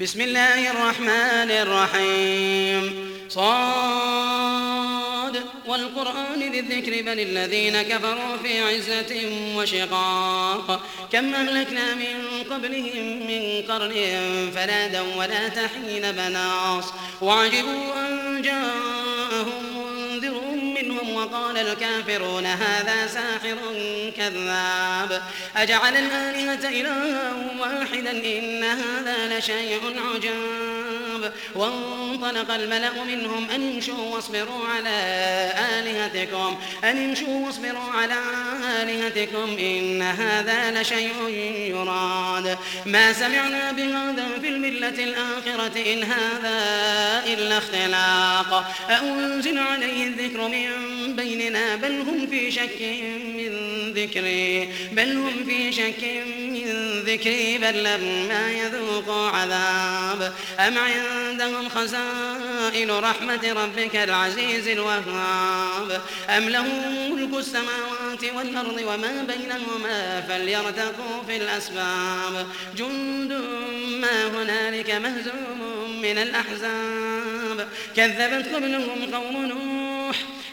بسم الله الرحمن الرحيم. صاد. والقرآن ذي الذكر بل الذين كفروا في عزة وشقاق. كم أهلكنا من قبلهم من قرن فنادوا ولا تحين بناص. وعجبوا أن جاءهم وقال الكافرون هذا ساحر كذاب. أجعل الآلهة إلها واحدا إن هذا لشيء عجاب. وانطلق الملأ منهم أن امشوا واصبروا على آلهتكم أن امشوا واصبروا على آلهتكم إن هذا لشيء يراد. ما سمعنا بهذا في الملة الآخرة إن هذا إلا اختلاق. أأنزل عليه الذكر من بيننا؟ بل هم في شك من ذكري بل هم في شك من ذكري بل لما يذوقوا عذاب. أم عندهم خزائن رحمة ربك العزيز الوهاب. أم لهم ملك السماوات والأرض وما بينهما فليرتقوا في الأسباب. جند ما هنالك مهزوم من الأحزاب. كذبت قبلهم قوم نوح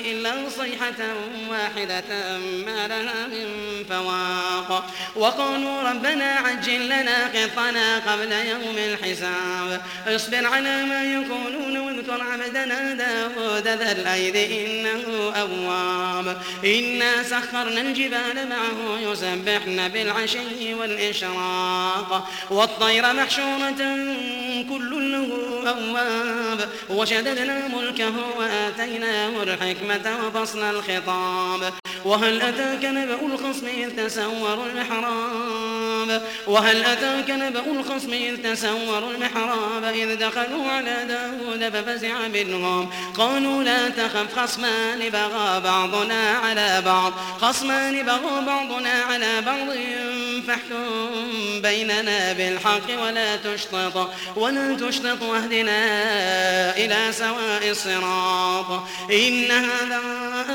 إلا صيحة واحدة ما لها من فواق. وقالوا ربنا عجل لنا قطنا قبل يوم الحساب. اصبر على ما يقولون واذكر عبدنا داود ذا الأيد إنه أواب. إنا سخرنا الجبال معه يسبحن بالعشي والإشراق. والطير محشورة كل له أواب. وشددنا ملكه وآتيناه الحكمة وفصل الخطاب. وهل أتاك نبأ الخصم إذ تسوروا المحراب وهل أتاك نبأ الخصم إذ تسوروا المحراب إذ دخلوا على داود ففزع منهم قالوا لا تخف خصمان بغى بعضنا على بعض. خصمان بغى بعضنا على بعض فاحكم بيننا بالحق ولا تشطط. ولا تشطط واهدنا إلى سواء الصراط. إن هذا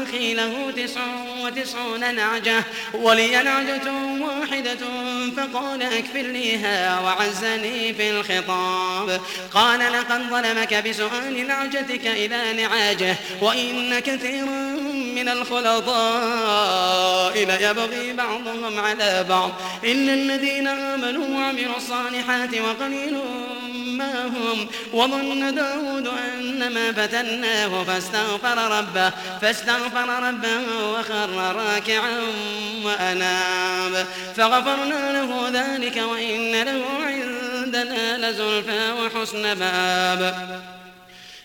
أخي له تسع وتسعون نعجة. ولي نعجة واحدة فقال أكفلنيها وعزني في الخطاب قال لقد ظلمك بسؤال نعجتك إلى نعاجه وإن كثيرا من الخلطاء ليبغي بعضهم على بعض. إلا الذين آمنوا وعملوا الصالحات وقليل ما هم وظن داود أنما فتناه فاستغفر ربه فاستغفر ربه وخر راكعا وأناب. فغفرنا له ذلك وإن له عندنا لزلفى وحسن مآب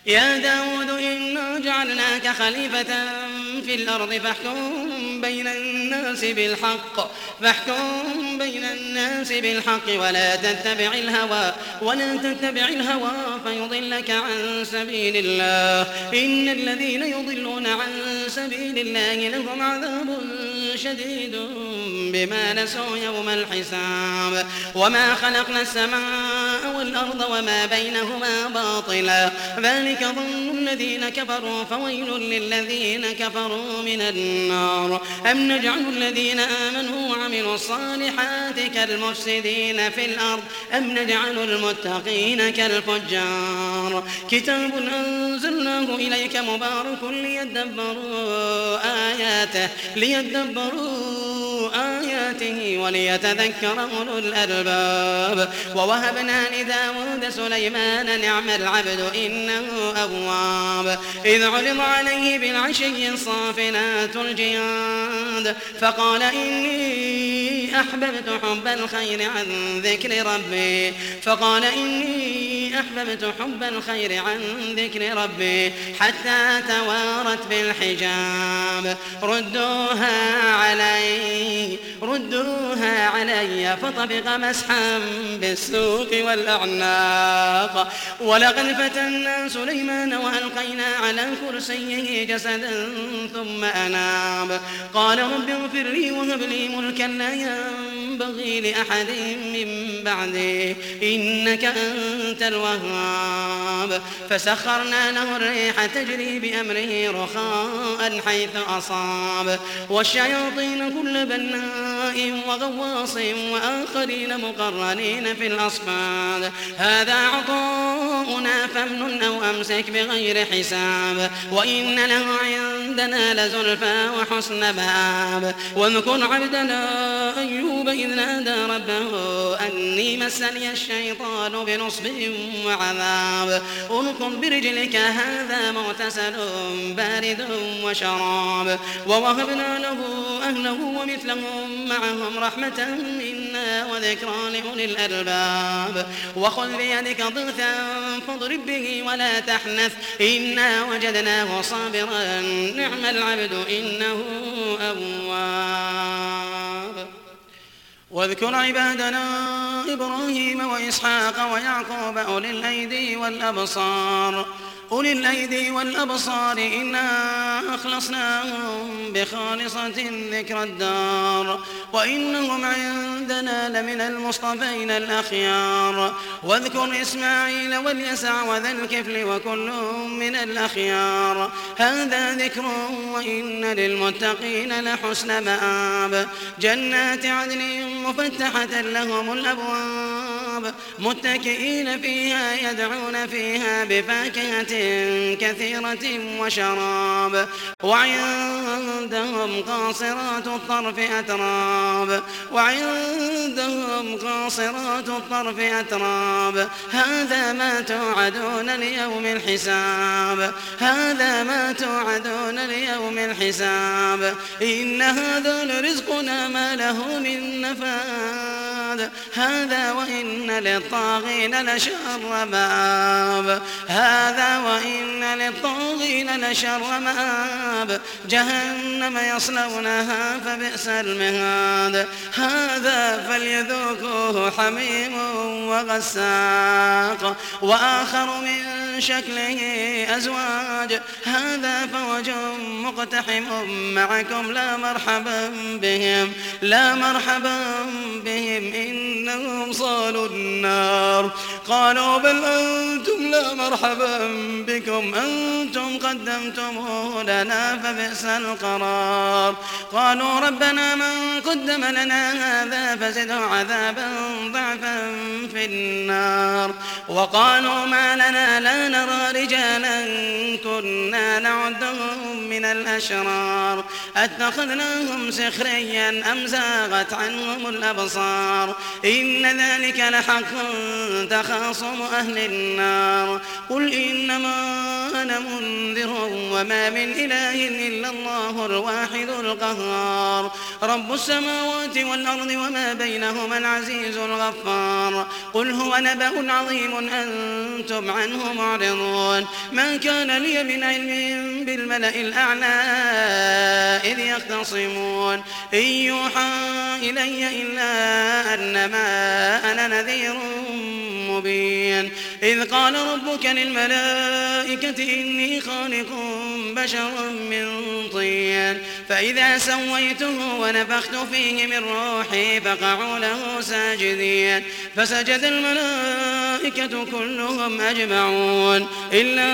يا داود إنا جعلناك خليفة في الأرض فاحكم بين بالحق. فاحكم بين الناس بالحق ولا تتبع الهوى ولا تتبع الهوى فيضلك عن سبيل الله. إن الذين يضلون عن سبيل الله لهم عذاب شديد بما نسوا يوم الحساب. وما خلقنا السماء والأرض وما بينهما باطلا ذلك ظن الذين كفروا فويل للذين كفروا من النار أم نجعل الذين آمنوا وعملوا الصالحات كالمفسدين في الأرض أم نجعل المتقين كالفجار كتاب أنزلناه إليك مبارك ليدبروا آياته ليدبروا آياته وليتذكر أولو الألباب. ووهبنا لداود سليمان نعم العبد إنه أواب إذ علم عليه بالعشي الصافنات الجياد فقال إني أحببت حب الخير عن ذكر ربي. فقال إني أحببت حب الخير عن ذكر ربي. حتى توارت بالحجاب. ردوها علي ردوها علي فطبق مسحا بالسوق والأعناق. ولقد فتنا سليمان وألقينا على كرسيه جسدا ثم أناب. قال رب اغفر لي وهب لي ملكا لا ينبغي لأحد من بعده. إنك أنت الوهاب. فسخرنا له الريح تجري بأمره رخاء حيث أصاب. والشياطين كل وغواص وآخرين مقرنين في الأصفاد. هذا عطاؤنا فامنن أو أمسك بغير حساب. وإن له عندنا لزلفى وحسن مآب واذكر عبدنا أيوب إذ نادى ربه أني مسني الشيطان بنصب وعذاب. اركض برجلك هذا مغتسل بارد وشراب. ووهبنا له أهله ومثلهم معهم رحمة منا وذكرى لأولي الألباب. وخذ بيدك ضغثا فاضرب به ولا تحنث. إنا وجدناه صابرا. نعم العبد إنه أواب. واذكر عبادنا إبراهيم وإسحاق ويعقوب أولي الأيدي والأبصار. أولي الأيدي والأبصار إنا أخلصناهم بخالصة ذكر الدار. وإنهم عندنا لمن المصطفين الأخيار. واذكر إسماعيل واليسع وذا الكفل وكل من الأخيار. هذا ذكر وإن للمتقين لحسن مآب. جنات عدن مفتحة لهم الأبواب. متكئين فيها يدعون فيها بفاكهة كثيرة وشراب. وعندهم قاصرات الطرف أتراب. وعندهم قاصرات الطرف أتراب. هذا ما توعدون ليوم الحساب. هذا ما توعدون ليوم الحساب. إن هذا لرزقنا ما له من نفاد هذا وإن للطاغين لشر مآب هذا وإن للطاغين لشر مآب جهنم يصلونها فبئس المهاد. هذا فليذوقوه حميم وغساق. وآخر من شكله أزواج. هذا فوج مقتحم معكم. لا مرحبا بهم. لا مرحبا بهم إنهم صالوا النار. قالوا بل أنتم لا مرحبا بكم أنتم قدمتموه لنا فبئس القرار. قالوا ربنا من قدم لنا هذا فزده عذابا ضعفا في النار. وقالوا ما لنا لا نرى رجالا كنا نعدهم من الأشرار. أتخذناهم سخريا أم زاغت عنهم الأبصار؟ إن ذلك لحق تخاصم أهل النار. قل إنما أنا منذر وما من إله إلا الله الواحد القهار. رب السماوات والأرض وما بينهما العزيز الغفار. قل هو نبأ عظيم أنتم عنه معرضون. ما كان لي من علم بالملأ الأعلى إذ يختصمون. إن يوحى إلي إلا أنما أنا نذير مبين. إذ قال ربك للملائكة إني خالق بشرا من طين فإذا سويته ونفخت فيه من روحي فقعوا له ساجدين. فسجد الملائكة كلهم أجمعون إلا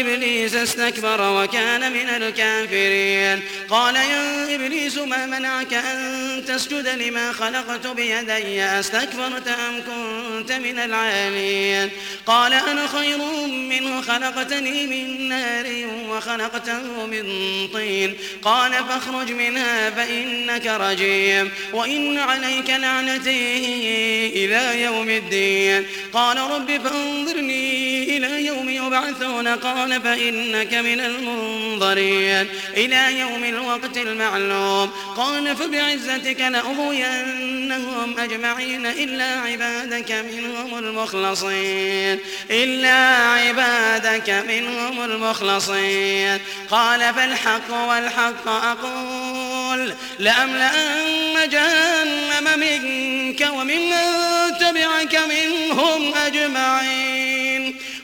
إبليس استكبر وكان من الكافرين. قال يا إبليس ما منعك أن تسجد لما خلقت بيدي؟ أستكبرت أم كنت من العالين؟ قال أنا خير منه خلقتني من نار وخلقته من طين. قال فاخرج منها فإنك رجيم. وإن عليك لعنتي إلى يوم الدين. قال رب فانظرني يبعثون قال فإنك من المنظرين إلى يوم الوقت المعلوم قال فبعزتك لأغوينهم أجمعين إلا عبادك منهم المخلصين إلا عبادك منهم المخلصين قال فالحق والحق أقول لأملأن جهنم منك وممن تبعك منهم أجمعين